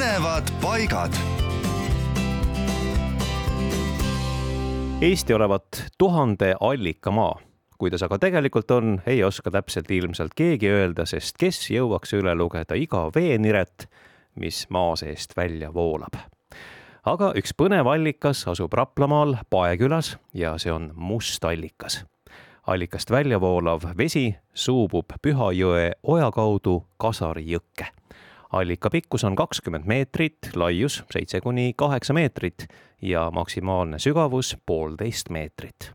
põnevad paigad. Eesti olevat tuhande allikamaa kuidas aga tegelikult on, ei oska täpselt ilmselt keegi öelda, sest kes jõuaks üle lugeda iga veeniret, mis maa seest välja voolab. aga üks põnev allikas asub Raplamaal Pae külas ja see on Must allikas. allikast välja voolav vesi suubub Püha jõe oja kaudu Kasari jõkke allika pikkus on kakskümmend meetrit, laius seitse kuni kaheksa meetrit ja maksimaalne sügavus poolteist meetrit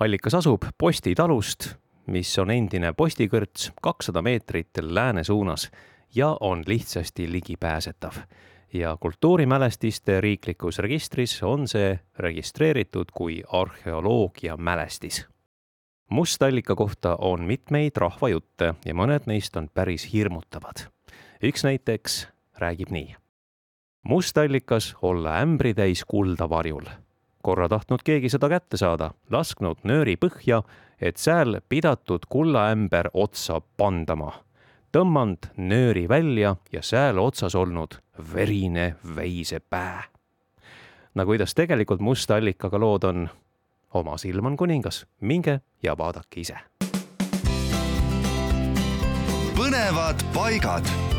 allikas asub Posti talust, mis on endine postikõrts kakssada meetrit lääne suunas ja on lihtsasti ligipääsetav. ja kultuurimälestiste riiklikus registris on see registreeritud kui arheoloogiamälestis. Mustallika kohta on mitmeid rahvajutte ja mõned neist on päris hirmutavad. Üks näiteks räägib nii. mustallikas olla ämbritäis kulda varjul korra tahtnud keegi seda kätte saada, lasknud nööri põhja, et sääl pidatud kullaämber otsa pandama. tõmmanud nööri välja ja sääl otsas olnud verine veisepää. no kuidas tegelikult musta allikaga lood on? oma silm on kuningas, minge ja vaadake ise. põnevad paigad